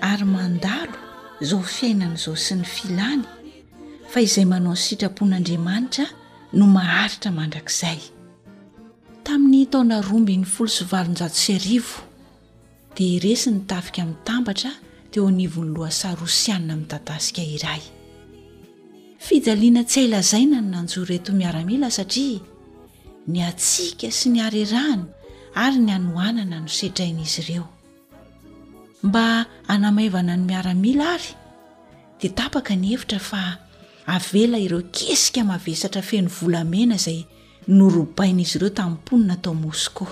ary mandalo izao fiainana izao sy ny filany fa izay manao sitrapon'andriamanitra no maharitra mandrakizay tamin'ny taona roambin'ny folo sy valonjato sy arivo dia iresy ny tafika mitambatra teo anivon'ny lohasaha rosianina midadasika iray fijaliana tsy hailazaina ny nanjo reto miaramila satria ny atsika sy ny arerahana ary ny anohanana no setrain'izy ireo Mba hanamaivana ny miaramila ary dia tapaka ny hevitra fa avela ireo kesika mavesatra feno volamena izay norobain'izy ireo tamin'ny mponina tao Mosko.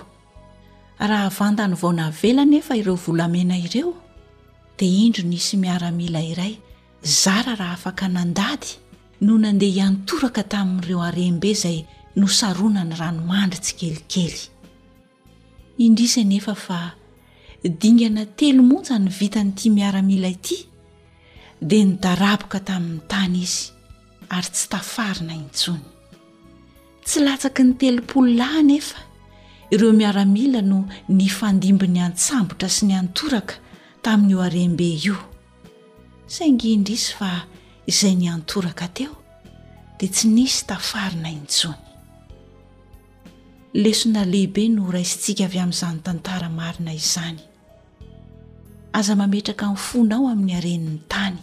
Raha vandany vao navela nefa ireo volamena ireo dia indro nisy miaramila iray zara raha afaka nandady no nandeha hiantoraka tamin'ireo arembe izay nosaronany ranomandry tsikelikely. Indrisy anefa fa dingana telo monja ny vitan'ity miaramila ity dia nidaraboka tamin'ny tany izy ary tsy tafarina intsony. Tsy latsaky ny telopolo lahy anefa ireo miaramila no nifandimby niantsambotra sy niantoraka tamin'io harem-be io, saingy indrisy fa izay niantoraka teo dia tsy nisy tafarina intsony. Lesona lehibe no ho raisintsika avy amin'izany tantara marina izany. Aza mametraka ny fonao amin'ny haren'ny tany.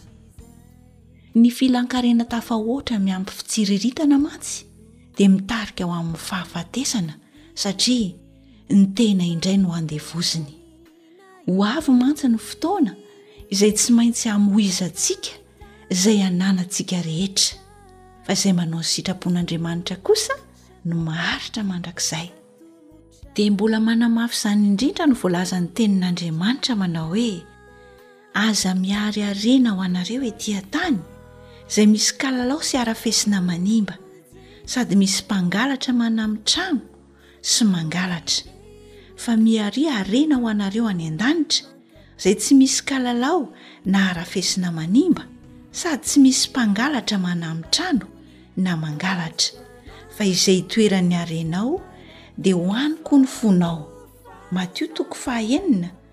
Ny filan-karena tafahoatra miampy fitsiriritana mantsy dia mitarika ho amin'ny fahafatesana satria ny tena indray no andevoziny. Ho avy mantsy ny fotoana izay tsy maintsy hamoizantsika izay ananantsika rehetra, fa izay manao ny sitrapon'Andriamanitra kosa no maharitra mandrakizay. Dia mbola manamafy izany indrindra ny voalazan'ny tenin'Andriamanitra manao hoe aza miary arena ho anareo ety an-tany izay misy kalalao sy arafesina manimba sady misy mpangalatra manamitrano sy mangalatra fa miaria harena ho anareo any an-danitra izay tsy misy kalalao na arafesina manimba sady tsy misy mpangalatra manamitrano na mangalatra fa izay itoeran'ny harenao dia ho any koa ny fonao matio toko fahaenina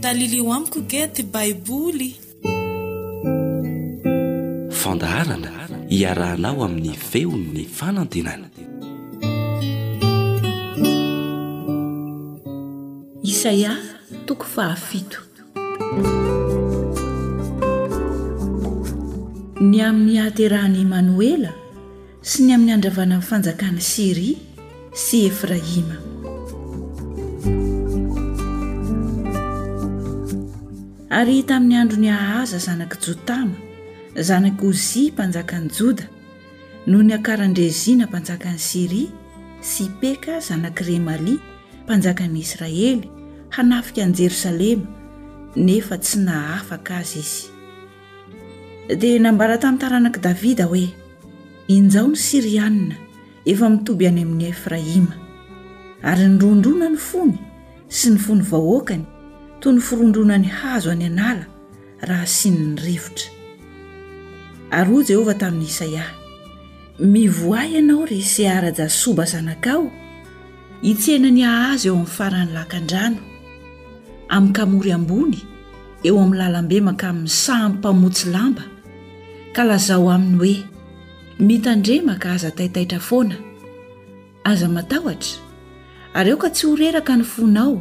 Talilio amiko get baiboly. Fandaharana iarahanao amin'ny feon'ny fanantenana. Isaia toko fahafito. Ny amin'ny hahaterahan'i Emanoela sy ny amin'ny handravana ny fanjakan'i Syria sy Efraima. Ary tamin'ny andron'i Ahaza zanak'i Jotama, zanak'i Ozia mpanjakan'i Joda, Noho ny akaran'i Rezina mpanjakan'i Syria sy i Peka zanak'i Remalia mpanjakan'i Israely hanafika an'i Jerosalema nefa tsy nahafaka azy izy. Dia nambara tamin'ny taranak'i Davida hoe, Injao ny Syrianina efa mitoby any amin'i Efraima, ary nirondrona ny fony sy ny fon'ny vahoakany toy ny firondronan'ny hazo any an'ala, raha asian'ny rivotra. Ary hoy Jehovah tamin'i Isaia, Mivoaha ianao ry Seara Jasoba zanakao, hitsena ny Ahaza eo amin'ny faran'ny lakan-drano, amin'ny kamory ambony, eo amin'ny lalambe mankamin'ny sahan'ny mpamotsy lamba, ka lazao aminy hoe, Mitandrema ka aza taitaitra foana, Aza matahotra, ary aoka tsy ho reraka ny fonao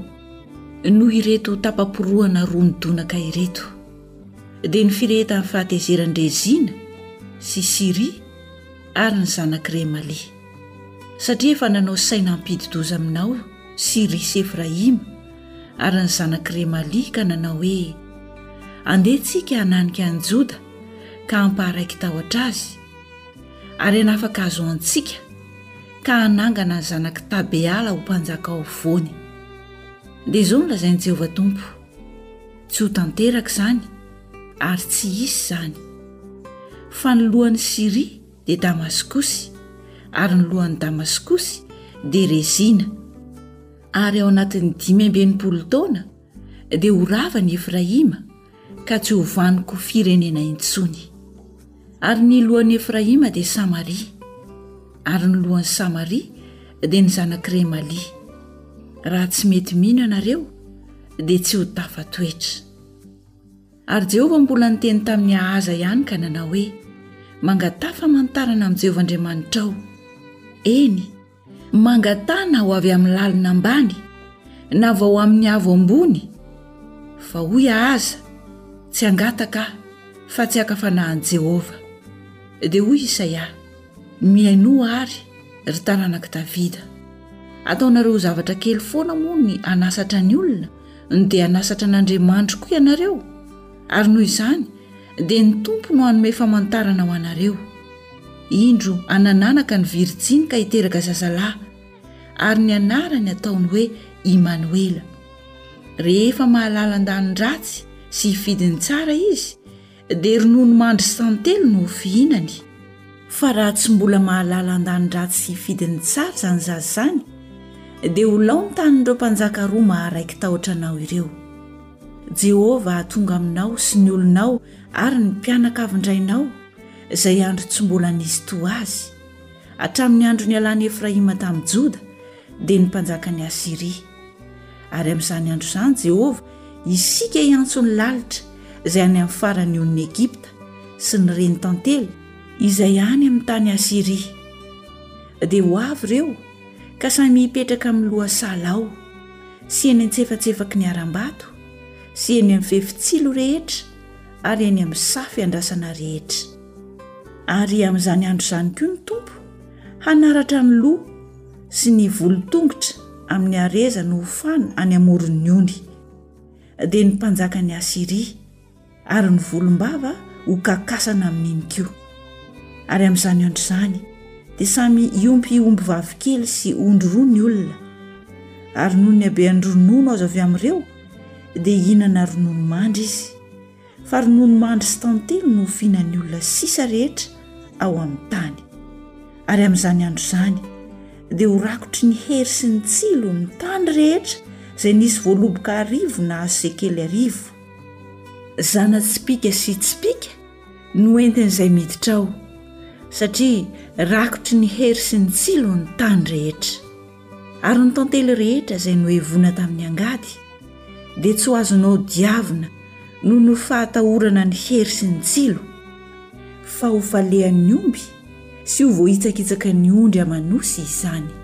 noho ireto tapa-porohana roa nidonaka ireto, dia ny firehetan'ny fahatezeran'i Rezina sy Siria ary ny zanak'i Remalia. Satria efa nanao saina hampidi-doza aminao Siria sy Efraima ary ny zanak'i Remalia ka nanao hoe, Andeha isika hananika an'i Joda ka hampaharaiki-tahotra azy, Harena afaka azoantsika ka hanangana ny zanak'i Tabeala ho mpanjaka ao afovoany. Dia izao no lazain'i Jehovah Tompo, Tsy ho tanteraka izany, ary tsy hisy izany. Fa ny lohan'i Syria dia Damaskosy, ary ny lohan'i Damaskosy dia Rezina. Ary ao anatin'ny dimy amby enimpolo taona, dia ho rava ny Efraima ka tsy ho vanon-ko firenena intsony. Ary ny lohan'i Efraima dia Samaria, ary ny lohan'i Samaria dia ny zanak'i Remalia. Raha tsy mety mino ianareo, dia tsy ho tafatoetra. Ary Jehovah mbola niteny tamin'i Ahaza ihany ka nanao hoe, Mangataha famantarana amin'i Jehovah Andriamanitrao. Eny! Mangataha na ho avy amin'ny lalina ambany na vao amin'ny avo ambony fa hoy aza, Tsy hangataka aho, fa tsy haka fanahy an'i Jehovah. Dia hoy Isaia, Mihainoa àry, ry taranak'i Davida. Ataonareo ho zavatra kely foana moa ny hanasatra ny olona, no dia hanasatra an'Andriamanitro koa ianareo? Ary noho izany, dia ny Tompo no hanome famantarana ho anareo. Indro hanananaka ny virjiny ka hiteraka zazalahy, ary ny anarany hataony hoe Imanoela. Rehefa mahalala an-daniny ratsy sy hifidy ny tsara izy, dia ronono mandry isan-telo no ho fihinany. Fa raha tsy mbola mahalala an-daniny ratsy sy hifidy ny tsara izany zaza izany, dia ho laon'ny tanin'ireo mpanjaka roa maharaiki-tahotra anao ireo. Jehovah hahatonga aminao sy ny olonao ary ny mpianakavin-drainao izay andro tsy mbola nisy toa azy hatramin'ny andro nialany efraima tamin'i joda dia ny mpanjakany asiria ary amin'izany andro izany jehovah isika hiantso ny lalitra izay any amin'ny farany on'ny egipta sy ny reny tantely izay any amin'ny tany asiria dia ho avy ireo ka samy hipetraka amin'ny lohasahala ao sy eny an-tsefatsefaky ny harambato sy eny amin'ny fefitsilo rehetra ary eny amin'ny saha fiandrasana rehetra ary amin'izany andro izany koa ny tompo hanaratra ny loha sy ny volotongotra amin'ny areza no hofana any amoron'ny ony dia ny mpanjaka ny asiria ary ny volombava hokakasana amin'iny koa ary amin'izany andro izany dia samy iompy omby vavikely sy ondroroa ny olona ary noho ny abeandronono azo avy amin'ireo dia hihinana ronono mandry izy fa ronono mandry sy tantely no hofihinan'ny olona sisa rehetra ao amin'ny tany ary amin'izany andro izany dia ho rakotry ny hery sy ny tsilo ny tany rehetra izay nisy voaloboka arivo na azo sekely arivo zana tsipika sy tsipika no entin'izay miditra ao satria rakotry ny hery sy ny tsilo ny tany rehetra Ary ny tantely rehetra izay nohevoana tamin'ny angady dia tsy ho azonao diavina noho ny fahatahorana ny hery sy ny tsilo, fa ho falehan'ny omby sy ho voahitsakitsaka ny ondry aman'osy izany.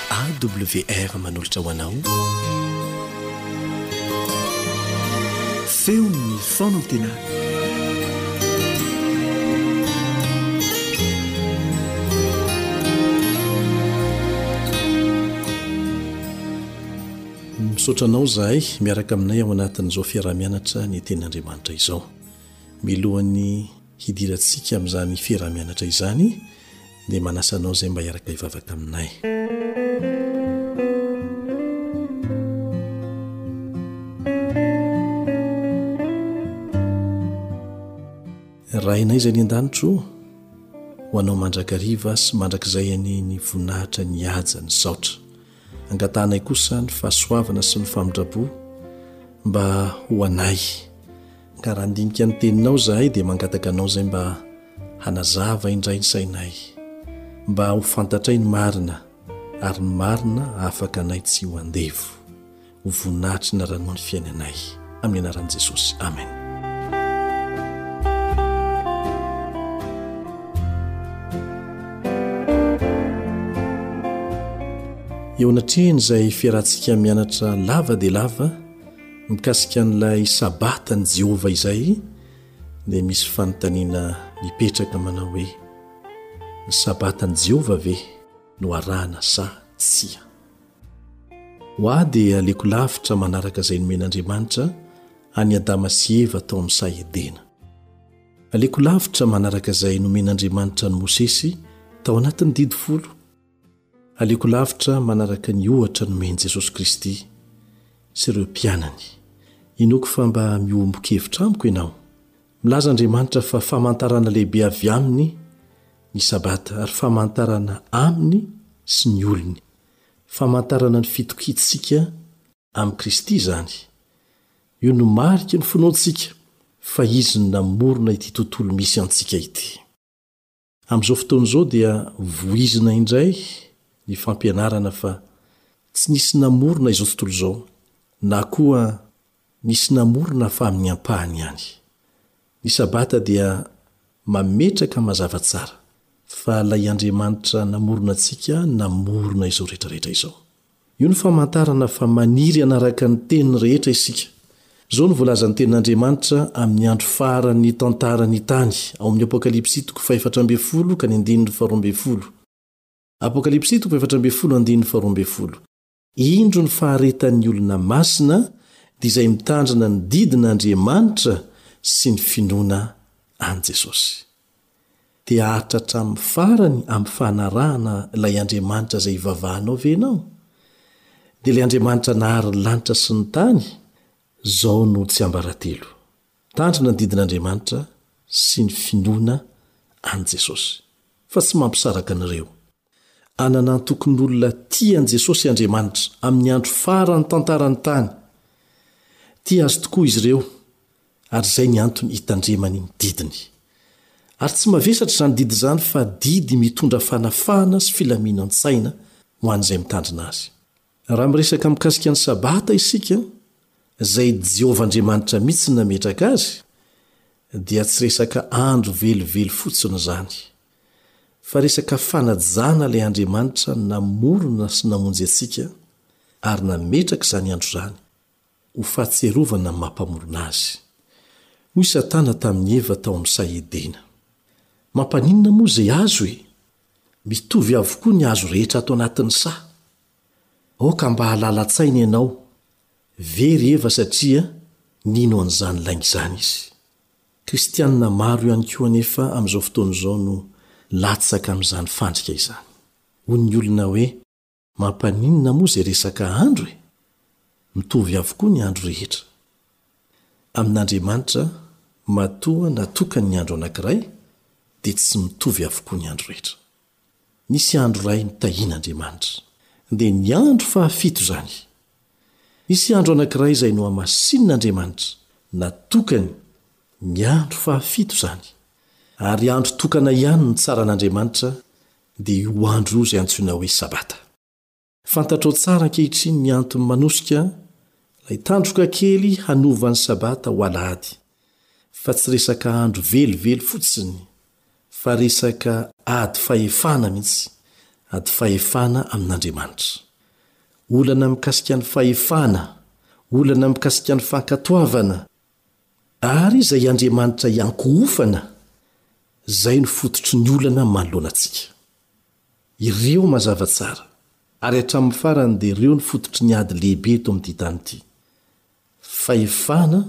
AWR manolotra ho anao Feon'ny Fanantenana. Misaotra anao izahay miaraka aminay ao anatin'izao fiaraha-mianatra ny tenin'Andriamanitra izao. Milohan'ny hidirantsika amin'izany fiaraha-mianatra izany dia manasa anao izay mba hiaraka hivavaka aminay. Rainay izay ny an-danitro, ho anao mandrakariva sy mandrakizay anie ny voninahitra ny haja ny saotra. Angatahanay kosa ny fahasoavana sy ny famindra-po mba ho anay. Ka raha handinika ny Teninao izahay dia mangataka Anao izay mba hanazava indray ny sainay, mba ho fantatray ny marina, ary ny marina hahafaka anay tsy ho andevo. ho voninahitry ny anaranao ny fiainanay amin'ny anaran'i Jesosy amen eo anatrehany izay fiarahantsika mianatra lava dia lava mikasika an'ilay sabatany jehovah izay dia misy fanontaniana mipetraka manao hoe ny sabatany jehovah ve no arahana sa tsia Ho ahy dia aleoko lavitra manaraka izay nomen'Andriamanitra an'i Adama sy Eva tao amin'ny saha Edena. Aleoko lavitra manaraka izay nomen'Andriamanitra an'i Mosesy tao anatin'ny Didy Folo. Aleoko lavitra manaraka ny ohatra nomen'i Jesosy Kristy sy ireo mpianany. Inoako fa mba miombon-kevitra amiko ianao. Milaza Andriamanitra fa famantarana lehibe avy Aminy ny Sabata ary famantarana Aminy sy ny olony. Famantarana ny fitokiantsika amin'i Kristy izany. Io no mariky ny finoantsika fa Izy no namorona ity tontolo misy antsika ity. Amin'izao fotoana izao dia voizina indray ny fampianarana fa tsy nisy namorona izao tontolo izao na koa Nisy namorona fa amin'ny ampahany ihany. Ny Sabata dia mametraka mazava tsara fa ilay Andriamanitra namorona antsika namorona izao rehetrarehetra izao. Io no famantarana fa maniry hanaraka ny Teniny rehetra isika. Izao no voalazan'ny Tenin'Andriamanitra amin'ny andro faran'ny tantaran'ny tany ao amin'ny Apokalypsy toko fahefatra ambin'ny folo ka ny andininy faharoa ambin'ny folo. Indro ny faharetan'ny olona masina dia izay mitandrina ny didin' Andriamanitra sy ny finoana an'i Jesosy. Te haharitra hatramin'ny farany amin'ny fanarahana ilay Andriamanitra izay ivavahanao ve ianao? Dia ilay Andriamanitra nahary ny lanitra sy ny tany izao no tsiambaratelo, Tandrina ny didin' Andriamanitra sy ny finoana an'i Jesosy, fa tsy mampisaraka an'ireo. Ananantokon'olona tia an'i Jesosy Andriamanitra amin'ny andro faran'ny tantaran'ny tany. Tia azy tokoa izy ireo, ary izay ny antony itandremany ny didiny. Ary tsy mavesatra izany didy izany fa didy mitondra fanafahana sy filaminan-tsaina ho an'izay mitandrina azy. Raha miresaka mikasika ny Sabata isika, izay Jehovah Andriamanitra mihitsy no nametraka azy, dia tsy resaka andro velively fotsiny izany, fa resaka fanajana ilay Andriamanitra namorona sy namonjy antsika ary nametraka izany andro izany. ho fahatsiarovana ny maha-Mpamorona azy. Hoy Satana tamin'i Eva tao amin'ny saha Edena, Mampaninona moa izay hazo e? Mitovy avokoa ny hazo rehetra ato anatin'ny saha. Aoka mba halala-tsaina ianao. Very Eva satria nino an'izany lainga izany izy. Kristianina maro ihany koa anefa amin'izao fotoana izao no latsaka amin'izany fandrika izany. Hoy ny olona hoe. Mampaninona moa izay resaka andro e! Mitovy avokoa ny andro rehetra. Amin'Andriamanitra matoa natokany ny andro anankiray dia tsy mitovy avokoa ny andro rehetra. Misy andro iray nitahian'Andriamanitra. Dia ny andro fahafito izany. Misy andro anankiray izay nohamasinin'Andriamanitra, natokany, ny andro fahafito izany. Ary andro tokana ihany nitsaran'Andriamanitra dia io andro io izay antsoina hoe Sabata. Fantatrao tsara ankehitriny ny antony manosika ilay tandroka kely hanova ny Sabata ho Alahady, fa tsy resaka andro velively fotsiny, fa resaka ady fahefana mihitsy, ady fahefana amin'Andriamanitra. Olana mikasika ny fahefana, olana mikasika ny fankatoavana, Ary izay Andriamanitra iankohofana izay no fototry ny olana manoloana antsika. Ireo mazava tsara, ary hatramin'ny farany dia ireo no fototry ny ady lehibe eto amin'ity tany ity. Fahefana,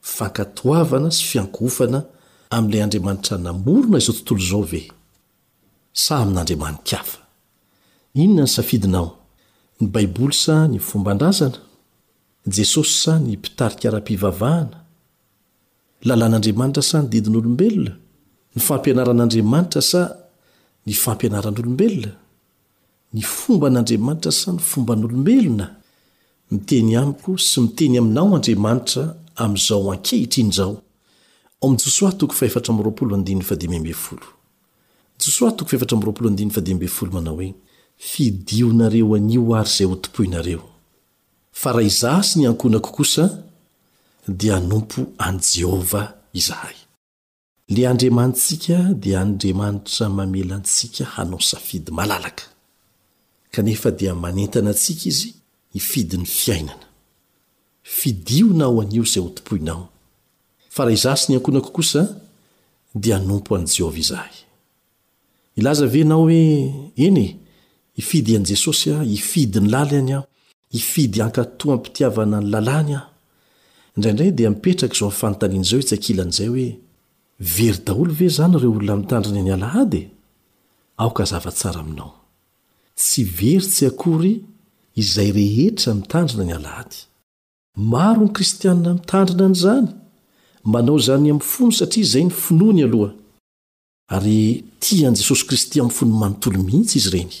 fankatoavana sy fiankohofana amin'ilay Andriamanitra namorona izao tontolo izao ve? Sa amin'andriamani-kafa? Inona ny safidinao, ny Baiboly sa ny fomban-drazana? Jesosy sa ny mpitarika ara-pivavahana? Lalàn'Andriamanitra sa ny didin'olombelona? Ny fampianaran'Andriamanitra sa ny fampianaran'olombelona? Ny fomban'Andriamanitra sa ny fomban'olombelona? Miteny amiko sy miteny aminao Andriamanitra amin'izao ankehitriny izao. Ao amin'ny Josoa toko fahefatra amby roapolo andininy fahadimy ambin'ny folo. Josoa toko fahefatra amby roapolo andininy fahadimy ambin'ny folo manao hoe, Fidio-nareo anio ary izay hotompoinareo. Fa raha izaho sy ny ankohonako kosa dia hanompo an'i Jehovah izahay. Ilay Andriamanitsika dia Andriamanitra mamela antsika hanao safidy malalaka, kanefa dia manentana antsika izy hifidy ny fiainana. Fidio na ho anio izay hotompoinao. Fa raha izaho sy ny ankohonako kosa dia hanompo an'i Jehovah izahay. Hilaza ve ianao hoe, Eny e, hifidy an'i Jesosy aho, hifidy ny lalany aho, hifidy hankatò am-pitiavana ny lalàny aho? Indraindray dia mipetraka izao fanontaniana izao etsy ankilany izay hoe, Very daholo ve izany ireo olona mitandrina ny Alahady e? Aoka hazava tsara aminao. Tsy very tsy akory izay rehetra mitandrina ny Alahady. Maro ny kristiana mitandrina an'izany, manao izany amin'ny fony satria izay ny finoany aloha. Ary tia an'i Jesosy Kristy amin'ny fony manontolo mihitsy izy ireny.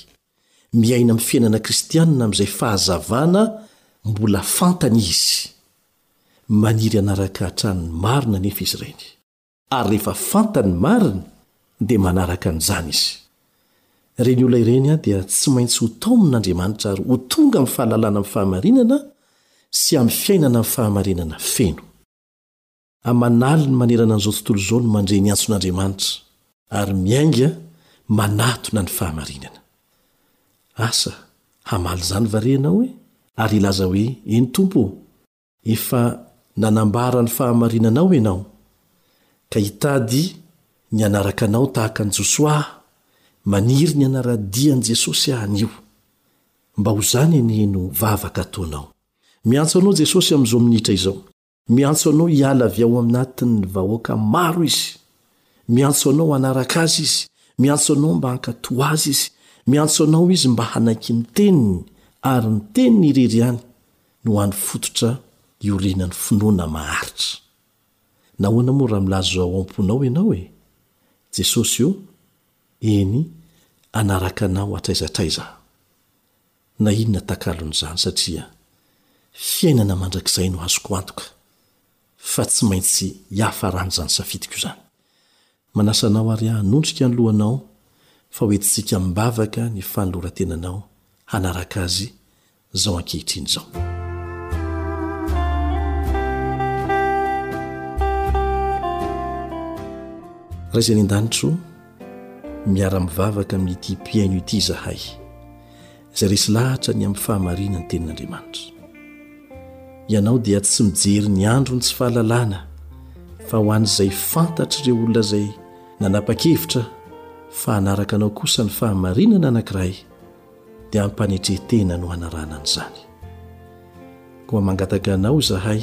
Miaina amin'ny fiainana kristianina amin'izay fahazavana mbola fantany izy. Maniry hanaraka hatrany ny marina anefa izy ireny. Ary rehefa fantany ny marina, dia manaraka an'izany izy. Ireny olona ireny dia tsy maintsy ho taomin'Andriamanitra ary ho tonga amin'ny fahalalana ny fahamarinana sy amin'ny fiainana amin'ny fahamarinana feno. Aman'aliny manerana an'izao tontolo izao no mandre ny antson'Andriamanitra ary miainga manatona ny fahamarinana. Asa hamaly izany va re ianao e? Ary hilaza hoe, Eny Tompo ô, efa nanambara ny fahamarinanao ianao, ka hitady ny hanaraka anao tahaka an'i Josoa aho, maniry ny hanara-dia an'i Jesosy aho anio. Mba ho izany anie no vavaka ataonao. Miantso anao Jesosy amin'izao minitra izao. Miantso anao hiala avy ao aminatin'ny vahoaka maro izy. Miantso anao hanaraka azy izy. Miantso anao mba hankatoa azy izy. Miantso anao izy mba hanaiky ny teniny, ary ny teniny irery ihany no hany fototra iorenan'ny finoana maharitra. Nahoana moa raha milaza izao ao am-ponao ianao hoe, Jesosy o, eny, hanaraka anao hatraiza hatraiza aho. Na inona takalon'izany satria fiainana mandrakizay no azoko antoka fa tsy maintsy hiafaran'izany safidiko izany. Manasa anao ary aho hanondrika ny lohanao fa hoentintsika am-bavaka ny fanoloran-tenanao hanaraka Azy izao ankehitriny izao. Ray izay any an-danitro, miara-mivavaka amin'ity mpihaino ity izahay. izay resy lahatra ny amin'ny fahamarinan'ny tenin'Andriamanitra. Ianao dia tsy mijery ny androny tsy fahalalana fa ho an'izay fantatr'ireo olona izay nanapa-kevitra fa hanaraka anao kosa ny fahamarinana anankiray dia ampanetre-tena no hanarana an'izany. Koa mangataka anao izahay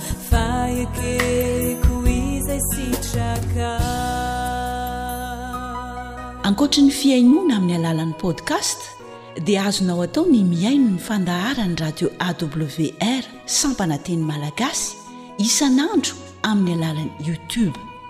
Ankoatry ny fihainoana amin'ny alalan'ny podcast dia azonao atao ny mihaino ny fandaharan'ny radio AWR sampana teny malagasy isan'andro amin'ny alalan'ny YouTube.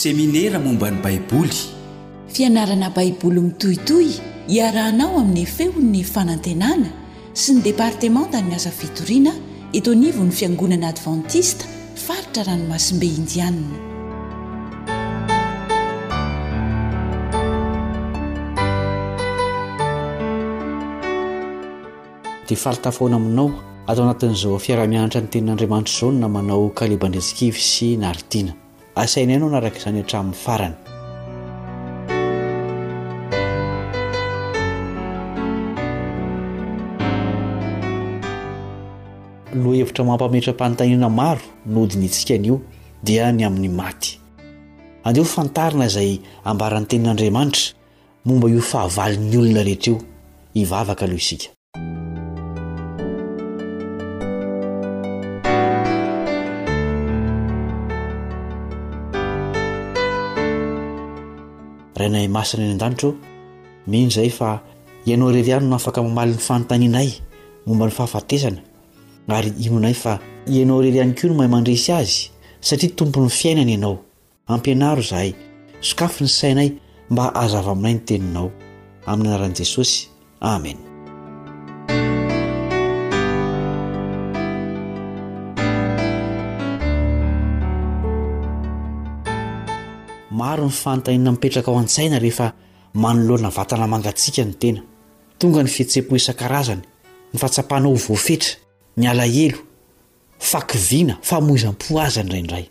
Seminera momba ny Baiboly. Fianarana Baiboly mitohitohy iarahanao amin'ny feon'ny fanantenana. sy ny departemantan'ny asa fitoriana eto anivon'ny Fiangonana Advantista faritra Ranomasimbe Indianina. Dia faly tafahoana aminao ato anatin'izao fiaraha-mianatra ny Tenin'Andriamanitra izao ny namanao Caleb Andriantsikivy sy Naritina. Asainay ny hanaraka izany hatramin'ny farany. Lohahevitra mampametra-panontaniana maro nodinihintsika anio dia ny amin'ny maty. Andeha ho fantarina izay ambaran'ny Tenin'Andriamanitra momba io fahavalon'ny olona rehetra io. Hivavaka aloha isika. rainay masina any an-danitra o mino izay fa ianao irery ihany no afaka mamaly ny fanontanianay momba ny fahafatesana ary inonay fa ianao irery ihany koa no mahay mandresy azy satria tompon'ny fiainana ianao Ampianaro izahay. Sokafy ny sainay mba hazava aminay ny Teninao. Amin'ny anaran'i Jesosy. Amen. Maro ny fanontaniana mipetraka ao an-tsaina rehefa manoloana vatana mangatsiaka ny tena. Tonga ny fihetseham-po isan-karazany, ny fahatsapana ho voafetra, ny alahelo, fahakiviana, famoizam-po aza indraindray.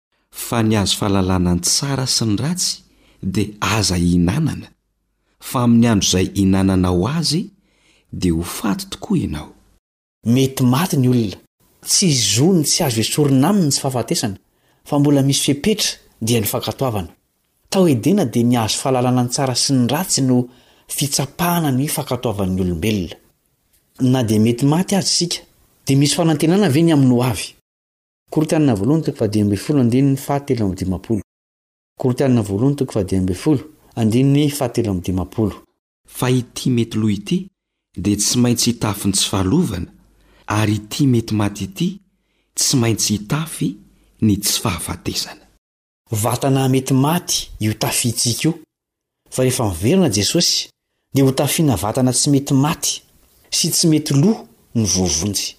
Fa ny hazo fahalalana ny tsara sy ny ratsy dia aza hihinanana, fa amin'ny andro izay ihinananao azy dia ho faty tokoa ianao. Mety maty ny olona. Tsy zo ny tsy azo esorina aminy ny fahafatesana, fa mbola misy fepetra, dia ny fankatoavana. Tao Edena dia ny hazo fahalalana ny tsara sy ny ratsy no fitsapana ny fankatoavan'ny olombelona. Na dia mety maty aza isika, dia misy fanantenana ve ny amin'ny hoavy? Korontanina voalohany toko faha dimy ambin'ny folo andininy faha telo amby dimampolo Korontanina voalohany toko faha dimy ambin'ny folo andininy faha telo amby dimampolo. Fa ity mety lo ity dia tsy maintsy hitafy ny tsy fahalovana, ary ity mety maty ity tsy maintsy hitafy ny tsy fahafatesana. Vatana mety maty io tafiantsika io, fa rehefa miverina Jesosy dia ho tafiana vatana tsy mety maty sy tsy mety lo no voavonjy.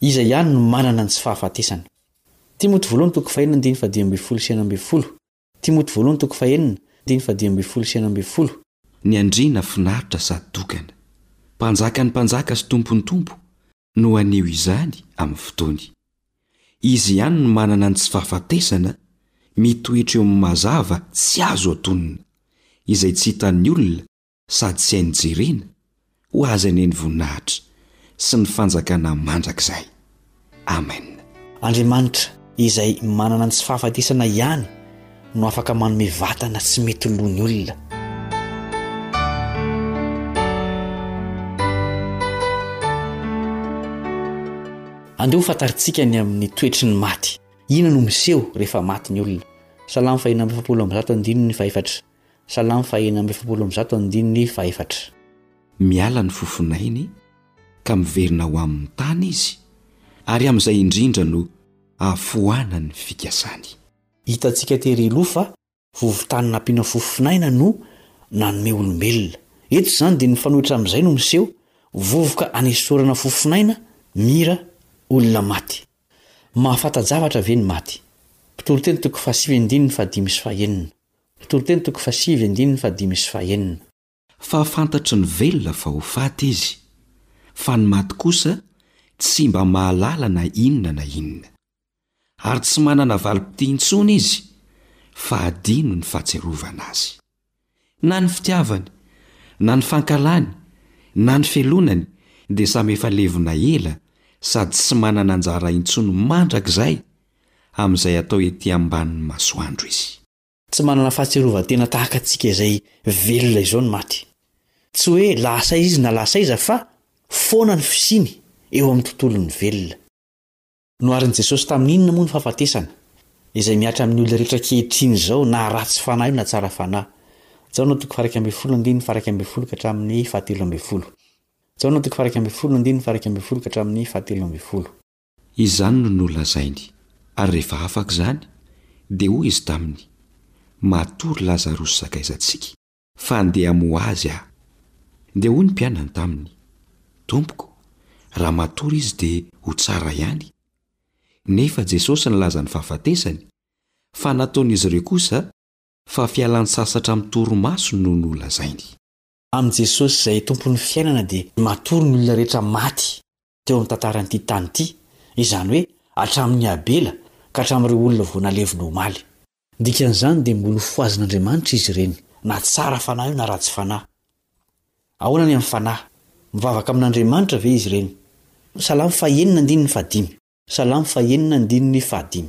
Iza ihany no manana ny tsy fahafatesana? Timoty voalohany toko fahenina andininy fahadimy ambin'ny folo sy enina ambin'ny folo Timoty voalohany toko fahenina andininy fahadimy ambin'ny folo sy enina ambin'ny folo. Ny andriana finaritra sady tokana. Mpanjakan'ny mpanjaka sy tompon'ny tompo, no haneho izany amin'ny fotoany. Izy ihany no manana ny tsy fahafatesana mitoetra eo amin'ny mazava tsy azo atonina, izay tsy hitan'ny olona sady tsy hainy jerena, ho azy anie ny voninahitra sy ny fanjakana mandrakizay. Amen. Andriamanitra izay manana ny tsy fahafatesana ihany no afaka manome vatana tsy mety lo ny olona. Andeha ho fantarintsika ny amin'ny toetry ny maty. Inona no miseho rehefa maty ny olona? Salamo fahina amby efapolo amby zato andininy fahefatra. Salamo fahina amby efapolo amby zato andininy fahefatra. Miala ny fofonainy ka miverina ho amin'ny tany izy, ary amin'izay indrindra no ahafoanany ny fikasany. Hitantsika tery aloha fa vovon-tany nampiana fofonaina no nanome olombelona. Eto izany dia ny fanoitra amin'izay no miseho, vovoka anesorana fofonaina, mira, olona maty. Mahafanta-javatra ve ny maty? Mpitoriteny toko fahasivy andininy fahadimy sy fahenina. Mpitoriteny toko fahasivy andininy fahadimy sy fahenina. Fa fantatry ny velona fa ho faty izy, fa ny maty kosa tsy mba mahalala na inona na inona. Ary tsy manana valim-pitia intsony izy, fa adino ny fahatsiarovana azy. Na ny fitiavany, na ny fankahalany, na ny felonany dia samy efa levona ela sady tsy manana anjara intsony mandrakizay amin'izay atao ety ambanin'ny masoandro izy. Tsy manana fahatsiarovan-tena tahaka antsika izay velona izao ny maty. Tsy hoe lasa izy na lasa aiza fa foana ny fisiany eo amin'ny tontolon'ny velona. Noharin'i Jesosy tamin'inona moa ny fahafatesana, izay mihatra amin'ny olona rehetra ankehitriny izao na ratsy fanahy io na tsara fanahy? Jaona toko faha-iraika ambin'ny folo andininy faha-iraika ambin'ny folo ka hatramin'ny fahatelo ambin'ny folo Jaona toko faha-iraika ambin'ny folo andininy faha-iraika ambin'ny folo ka hatramin'ny fahatelo ambin'ny folo. Izany no nolazainy, ary rehefa afaka izany, dia hoy izy taminy, Matory Lazarosy sakaizantsika, fa andeha hamoha azy aho. Dia hoy ny mpianany taminy, Tompoko, raha matory izy dia ho tsara ihany. Nefa Jesosy nilaza ny fahafatesany, fa nataon'izy ireo kosa fa fialan-tsasatra amin'ny torimaso no nolazainy. Amin'i Jesosy izay Tompon'ny fiainana dia matory ny olona rehetra maty teo amin'ny tantaran'ity tany ity, izany hoe hatramin'i Abela ka hatramin'ireo olona vao nalevina omaly. Ny dikan'izany dia mbola hofohazin'Andriamanitra izy ireny, na tsara fanahy io na ratsy fanahy. Ahoana ny amin'ny fanahy? Mivavaka amin'Andriamanitra ve izy ireny? Salamo fahenina andininy fahadimy Salamo fahenina andininy fahadimy.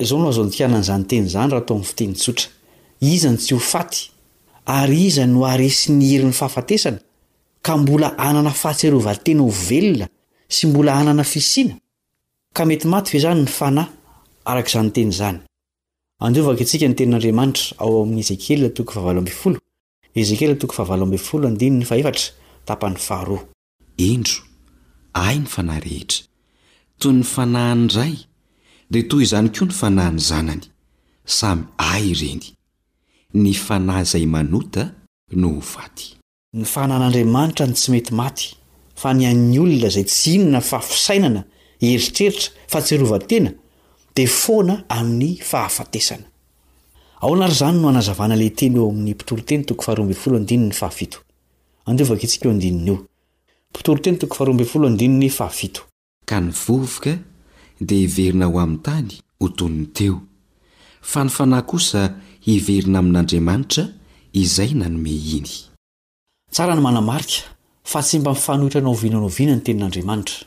Izao no azo andikana an'izany teny izany raha atao amin'ny fiteny tsotra, Iza no tsy ho faty, ary iza no haharesy ny herin'ny fahafatesana, ka mbola hanana fahatsiarovan-tena ho velona sy mbola hanana fisiana? Ka mety maty ve izany ny fanahy araka izany teny izany? Andeha ho vaky antsika ny Tenin'Andriamanitra ao amin'ny Ezekiela toko fahavalo ambin'ny folo, Ezekiela toko fahavalo ambin'ny folo, andininy fahefatra, tapany faharoa. Indro, ahy ny fanahy rehetra. Toy ny fanahin'ny Ray, dia toy izany koa ny fanahin'ny Zanany, samy ahy ireny. Ny fanahy izay manota no ho faty. Ny fanahin'Andriamanitra no tsy mety maty, fa ny an'ny olona izay tsy inona fa fisainana, eritreritra, fahatsiarovan-tena, dia foana amin'ny fahafatesana. Ahoana ary izany no anazavana ilay teny eo amin'ny Mpitoriteny toko faharoa ambin'ny folo andininy fahafito? Andeha ho vakintsika io andininy io. Mpitoriteny toko faharoa ambin'ny folo andininy fahafito. Ka ny vovoka dia hiverina ho amin'ny tany ho toy ny teo, fa ny fanahy kosa hiverina amin'Andriamanitra izay nanome iny. Tsara ny manamarika fa tsy mba mifanohitra na oviana na oviana ny tenin'Andriamanitra.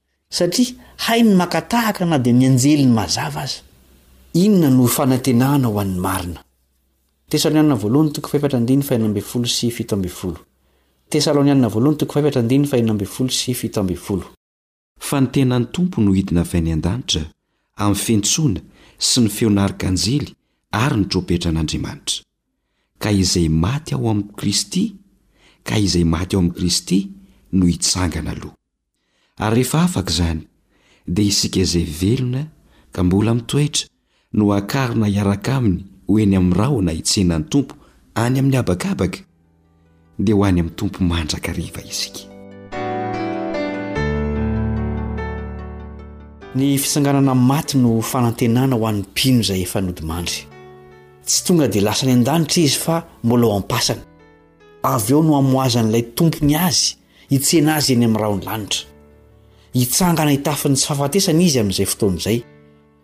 Satria hainy maka tahaka na dia ny anjeliny mazava aza. Inona no fanantenana ho an'ny marina? Tesalonianina Voalohany toko fahefatra andininy faheno ambin'ny folo sy fito ambin'ny folo Tesalonianina Voalohany toko fahefatra andininy faheno ambin'ny folo sy fito ambin'ny folo. Fa ny tenan'ny Tompo no hidina avy any an-danitra amin'ny fiantsoana sy ny feon'arkanjely ary ny trompetran'Andriamanitra. Ka izay maty ao amin'i Kristy, ka izay maty ao amin'i Kristy no hitsangana aloha. Ary rehefa afaka izany, dia isika izay velona ka mbola mitoetra no hakarina hiaraka Aminy ho eny amin'ny rahona hitsenan'ny Tompo any amin'ny habakabaka, dia ho any amin'ny Tompo mandrakariva isika. Ny fitsanganana amin'ny maty no fanantenana ho an'ny mpino izay efa nodimandry. Tsy tonga dia lasa any an-danitra izy fa mbola ao am-pasana. Avy eo no hamoazan'ilay Tompony azy Hitsena azy eny amin'ny rahon'ny lanitra. Hitsangana hitafy ny tsy fahafatesana izy amin'izay fotoana izay,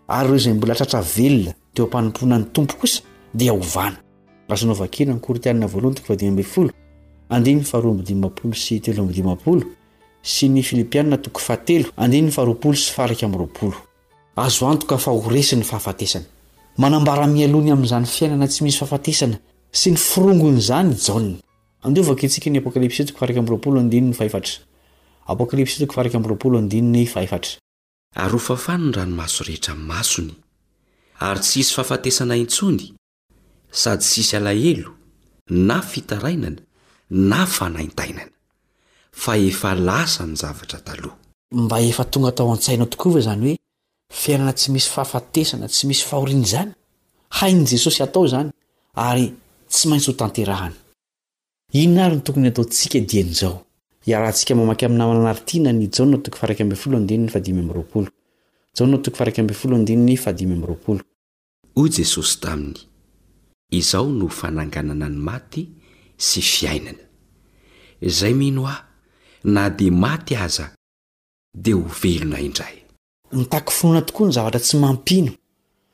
ary ireo izay mbola tratra velona teo am-panompoana ny Tompo kosa dia hovana. Azonao vakina ny Korintiana voalohany toko fahadimy ambin'ny folo, andininy faharoa amby dimampolo sy telo amby dimampolo, sy ny Filipiana toko fahatelo, andininy faharoapolo sy fahairaika amby roapolo. Azo antoka fa ho resy ny fahafatesana. Manambara mialoha ny amin'izany fiainana tsy misy fahafatesana sy ny firongon'izany i Jaona. Andovako isika ny Apokalypsy toko faha-iraika amby roapolo andininy faha-efatra. Apokalypsy toko faha-iraika amby roapolo andininy faha-efatra. Ary ho fafany ny ranomaso rehetra amin'ny masony, ary tsy hisy fahafatesana intsony, sady tsy hisy alahelo, na fitarainana, na fanaintainana, fa efa lasa ny zavatra taloha. Mba efa tonga tao an-tsainao tokoa ve izany hoe Fiainana tsy misy fahafatesana, tsy misy fahoriana izany. Hain'i Jesosy hatao izany ary tsy maintsy ho tanterahany. Inona ary no tokony hataontsika dieny izao? Iarahantsika mamaky amin'ny namana anari-tiana ny Jaona toko faha iraika ambin'ny folo andininy faha dimy amby roapolo. Jaona toko faha iraika ambin'ny folo andininy faha dimy amby roapolo. Hoy Jesosy taminy, Izaho no fananganana ny maty sy fiainana. Izay mino Ahy, na dia maty aza, dia ho velona indray. Mitaky finoana tokoa ny zavatra tsy mampino,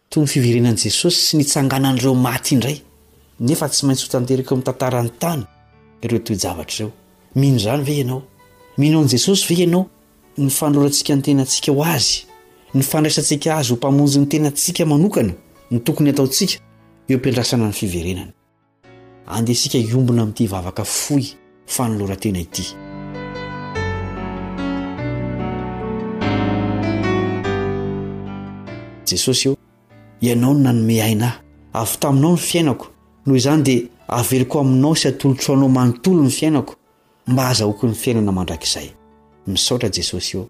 toy ny fiverenan'i Jesosy sy ny tsanganan'ireo maty indray. Nefa tsy maintsy hotanteraka eo amin'ny tantaran'ny tany ireo toe-javatra ireo. Mino izany ve ianao? Mino an'i Jesosy ve ianao? Ny fanolorantsika ny tenantsika ho azy, ny fandraisantsika azy ho Mpamonjin'ny tenantsika manokana no tokony hataontsika eo am-piandrasana ny fiverenany. Andeha isika hiombona amin'ity vavaka fohy fanoloran-tena ity. Jesosy ô, Ianao no nanome aina ahy. Avy taminao ny fiainako. Noho izany dia averiko aminao sy atolotro anao manontolo ny fiainako mba azahoako ny fiainana mandrakizay. Misaotra Jesosy ô.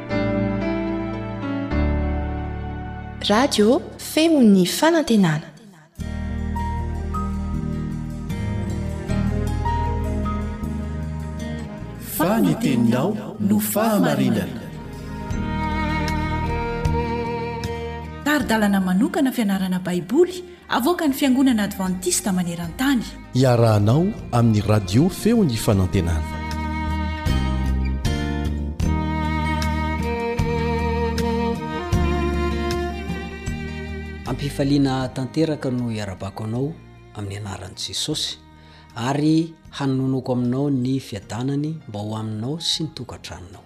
Radio feon'ny fanantenana. Fa ny teninao no fahamarinana. Tari-dalana manokana fianarana Baiboly Avoakan'ny Fiangonana Advantista maneran-tany. Iarahanao amin'ny Radio Feon'ny Fanantenana. Ampifaliana tanteraka no iarabako anao amin'ny anaran'i Jesosy ary hanononoko aminao ny fiadanany mba ho aminao sy ny tokantranonao.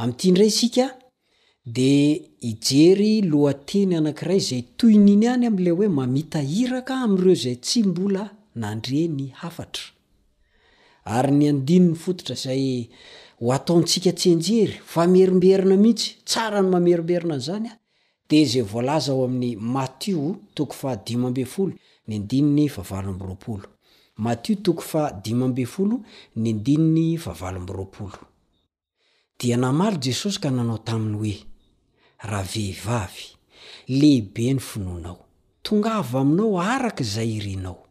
Amin'ity indray isika dia hijery lohateny anankiray izay tohin'iny ihany amin'ilay hoe mamita iraka amin'ireo izay tsy mbola nandre ny hafatra. Ary ny andininy fototra izay ho ataontsika tsianjery, famerimberina mihitsy, tsara ny mamerimberina an'izany, dia izay voalaza ao amin'ny Matio toko faha dimy ambin'ny folo ny andininy faha valo amby roapolo. Matio toko faha dimy ambin'ny folo ny andininy faha valo amby roapolo. Dia namaly Jesosy ka nanao taminy hoe, Ravehivavy, lehibe ny finoanao, tongava aminao araka izay irinao.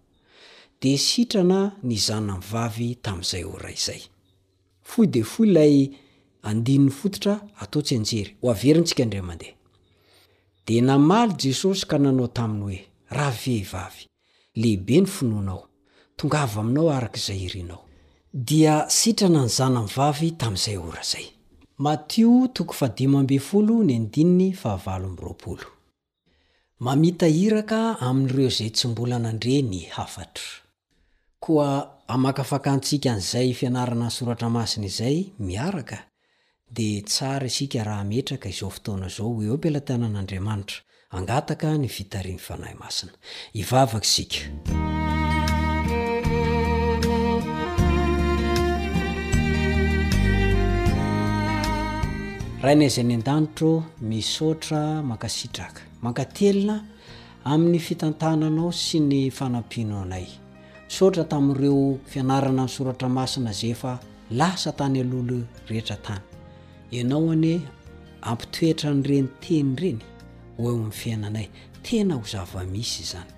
Dia sitrana ny zanany vavy tamin'izay ora izay. Fohy dia fohy ilay andininy fototra atao tsianjery, ho averintsika indray mandeha. Dia namaly Jesosy ka nanao taminy hoe, Ravehivavy, Lehibe ny finoanao. Tongava aminao araka izay irinao. Dia sitrana ny zanany vavy tamin'izay ora izay. Matio toko fahadimy ambin'ny folo ny andininy fahavalo amby roapolo. Mamita iraka amin'ireo izay tsy mbola nandre ny hafatra. Koa hamakafaka antsika an'izay fianarana ny Soratra Masina izay miaraka dia tsara isika raha hametraka izao fotoana izao ho eo am-pelatanana Andriamanitra, hangataka ny fitarihin'ny Fanahy Masina. Hivavaka isika. Rainay izay any an-danitra ô, misaotra, mankasitraka, mankatelina amin'ny fitantananao sy ny fanampianao anay. Misaotra tamin'ireo fianarana ny soratra masina izay efa lasa tany aloha rehetra tany. Ianao anie ampitoetra an'ireny teny ireny ho eo amin'ny fiainanay. Tena ho zava-misy izany.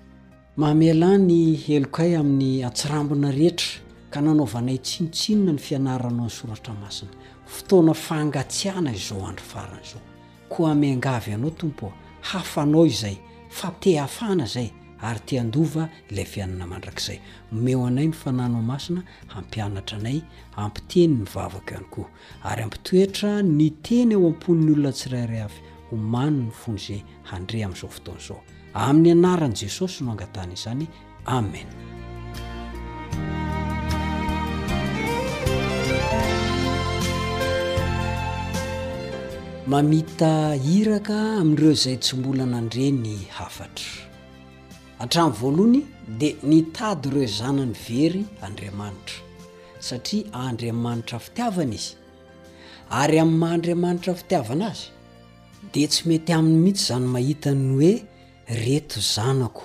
Mamelà ny helokay amin'ny antsirambina rehetra ka nanaovanay tsinontsinona ny fianaranao ny soratra masina. Fotoana fahangatsiahana izao andro farany izao. Koa miangavy Anao, Tompo ô, hafanao izay, fa te hafana izay, ary te handova ilay fiainana mandrakizay. Omeo anay ny Fanahinao Masina hampianatra anay, hampiteny ny vavako ihany koa, ary hampitoetra ny Teny ao am-pon'ny olona tsirairay avy, homano ny fony izay handre amin'izao fotoana izao. Amin'ny Anaran'i Jesosy no angatahana izany. Amen. Mamita iraka amin'ireo izay tsy mbola nandre ny hafatra. Hatramin'ny voalohany dia nitady ireo zanany very Andriamanitra, satria Andriamanitra fitiavana izy. Ary amin'ny maha Andriamanitra fitiavana azy, dia tsy mety aminy mihitsy izany mahita ny hoe reto zanako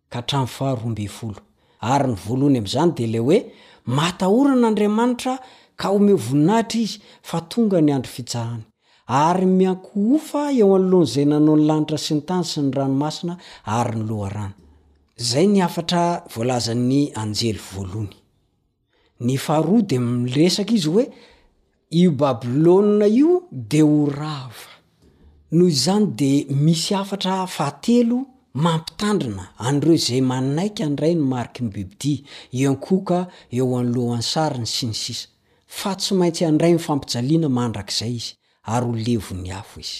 ka hatramin'ny faha roa ambin'ny folo. Ary ny voalohany amin'izany dia ilay hoe, Matahorana Andriamanitra ka omeo voninahitra Izy fa tonga ny andro fitsahany. Ary miankohofa eo anoloan'izay nanao ny lanitra sy ny tany sy ny ranomasina ary ny loharano. Izay ny hafatra voalazan'ny anjely voalohny. Ny faharoa de miresaka izy hoe io Babylona io de ho rava. Noho izany de misy hafatra fahatelo mampitandrina an'ireo izay manaiky handray ny mariky ny bibidia, iankohoka eo anoloan'ny sariny sy ny sisa. Fa tsy maintsy handray ny fampijaliana mandrakizay izy ary ho levon'ny afo izy.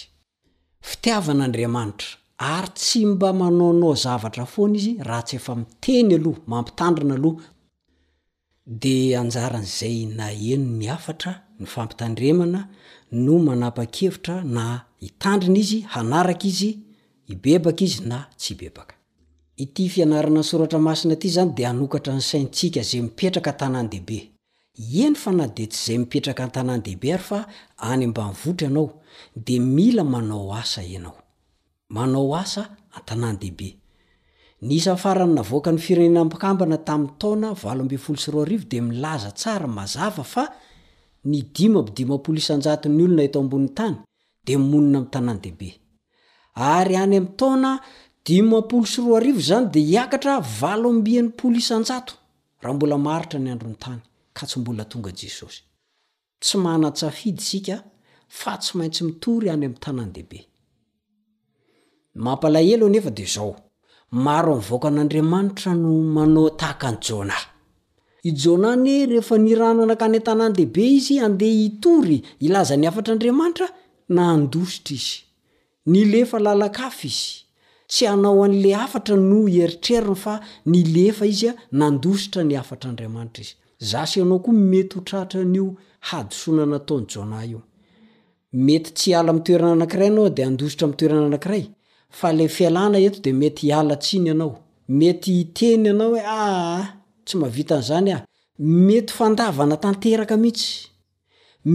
Fitiavana Andriamanitra, ary tsy mba manaonao zavatra foana izy raha tsy efa miteny aloha, mampitandrina aloha, dia anjaran'izay naheno ny hafatra, ny fampitandremana, no manapa-kevitra na hitandrina izy, hanaraka izy, hibebaka izy na tsy hibebaka. Ity fianarana ny soratra masina ity izany dia hanokatra ny saintsika izay mipetraka an-tanàn-dehibe. Eny fa na dia tsy izay mipetraka an-tanàn-dehibe ary fa any ambanivohitra ianao dia mila manao asa ianao. Manao asa an-tanàn-dehibe. Ny isa farany navoakan'ny Firenena Mikambana tamin'ny taona valo ambin'ny folo sy roa arivo dia milaza tsara mazava fa ny dimy amby dimampolo isan-jaton'ny olona eto ambonin'ny tany dia monina amin'ny tanàn-dehibe. Ary any amin'ny taona dimampolo sy roa arivo izany dia hiakatra valo amby enimpolo isan-jato. Raha mbola maharitra ny andron'ny tany, ka tsy mbola tonga Jesosy. Tsy manan-tsafidy isika fa tsy maintsy mitory any amin'ny tanàn-dehibe. Ny mampalahelo anefa dia izao, maro amin'ny vaokan'Andriamanitra no manao tahaka an'i Jona. I Jona anie rehefa nirahana nankany an-tanàn-dehibe izy handeha hitory hilaza ny hafatr'Andriamanitra, nandositra izy. Nilefa lalan-kafa izy. Tsy hanao an'ilay hafatra no hieritreriny fa nilefa izy, nandositra ny hafatr'Andriamanitra izy. Izaho sy ianao koa mety ho tratra an'io hadisoana nataon'i Jonah io. Mety tsy hiala amin'ny toerana anankiray ianao dia handositra amin'ny toerana anankiray, fa ilay fialana eto dia mety hiala tsiny ianao. Mety hiteny ianao hoe, Aa, tsy mahavita an'izany aho. Mety ho fandavana tanteraka mihitsy.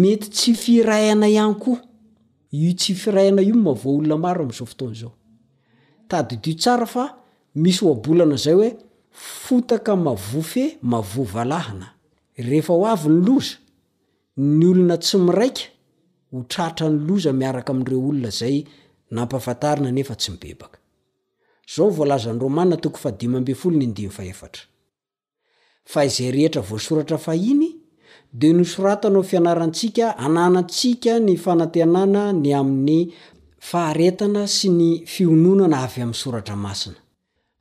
Mety tsy firahina ihany koa io tsy firahina io no mahavoa olona maro amin'izao fotoana izao. Tadidio tsara fa misy ohabolana izay hoe fotaka mavoa fe mavoa valahana. Rehefa ho avy ny loza, ny olona tsy miraika ho tratran'ny loza miaraka amin'ireo olona izay nampahafantarina nefa tsy mibebaka. Izao no voalazan'i Romana toko fahadimy ambin'ny folo ny andininy fahefatra. fa izay rehetra voasoratra fahiny dia nosoratana ho fianarantsika ananantsika ny fanantenana ny amin'ny faharetana sy ny fiononana avy amin'ny soratra masina.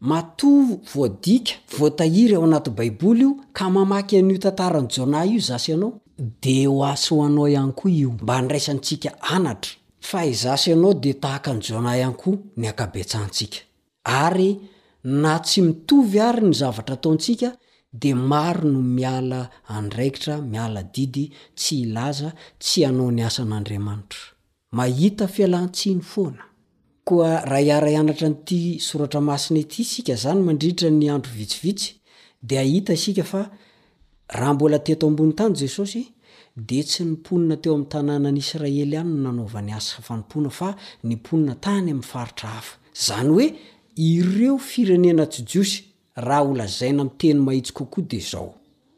Matoa voadika, voatahiry ao anaty baiboly io ka mamaky an'io tantaran'i Jonah io za sy ianao, dia ho asy ho anao ihany koa io mba handraisantsika anatra fa izaho sy ianao dia tahaka an'i Jonah ihany koa ny ankabetsahantsika. ary na tsy mitovy ary ny zavatra ataontsika dia maro no miala andraikitra, miala didy, tsy hilaza, tsy hanao ny asan'Andriamanitra. Mahita fialan-tsiny foana. Koa raha hiara-hianatra an'ity soratra masina ity isika izany mandritra ny andro vitsivitsy dia hahita isika fa Raha mbola teto ambony tany Jesosy, dia tsy ny mponina teo amin'ny tanànan'i Israely ihany no nanaovany asa fanompoana fa ny mponina tany amin'ny faritra hafa, izany hoe ireo firenena tsy Jiosy, raha holazaina amin'ny teny mahitsy kokoa dia izao,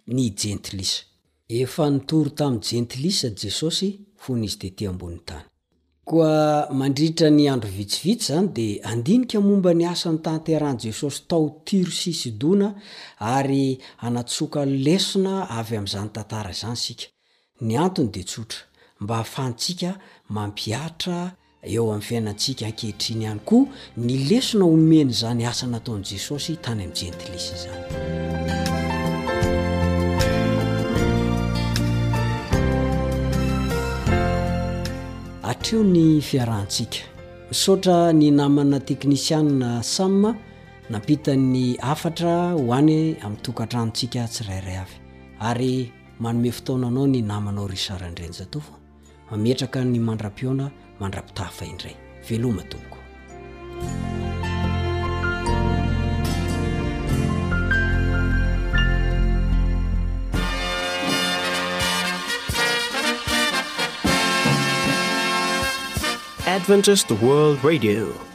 ny Jentilisa. Efa nitory tamin'ny Jentilisa Jesosy fony izy tety ambony tany. Koa mandritra ny andro vitsivitsy izany dia handinika momba ny asa notanterahin'i Jesosy tao Tyro sy Sidona ary hanatsoaka lesona avy amin'izany tantara izany isika. Ny antony dia tsotra, mba hahafahantsika mampihatra eo amin'ny fiainantsika ankehitriny ihany koa Ny lesona omen'izany asa nataon'i Jesosy tany amin'ny Jentilisa izany. Hatreo ny fiarahantsika. Misaotra ny namana teknisianina Sam nampita ny hafatra ho any amin'ny tokantranontsika tsirairay avy. Ary manome fotoana anao ny namanao Richard Andrianjatovo. Hametraka ny mandra-pihaona mandra-pitafa indray. Veloma tompoko. Adventist World Radio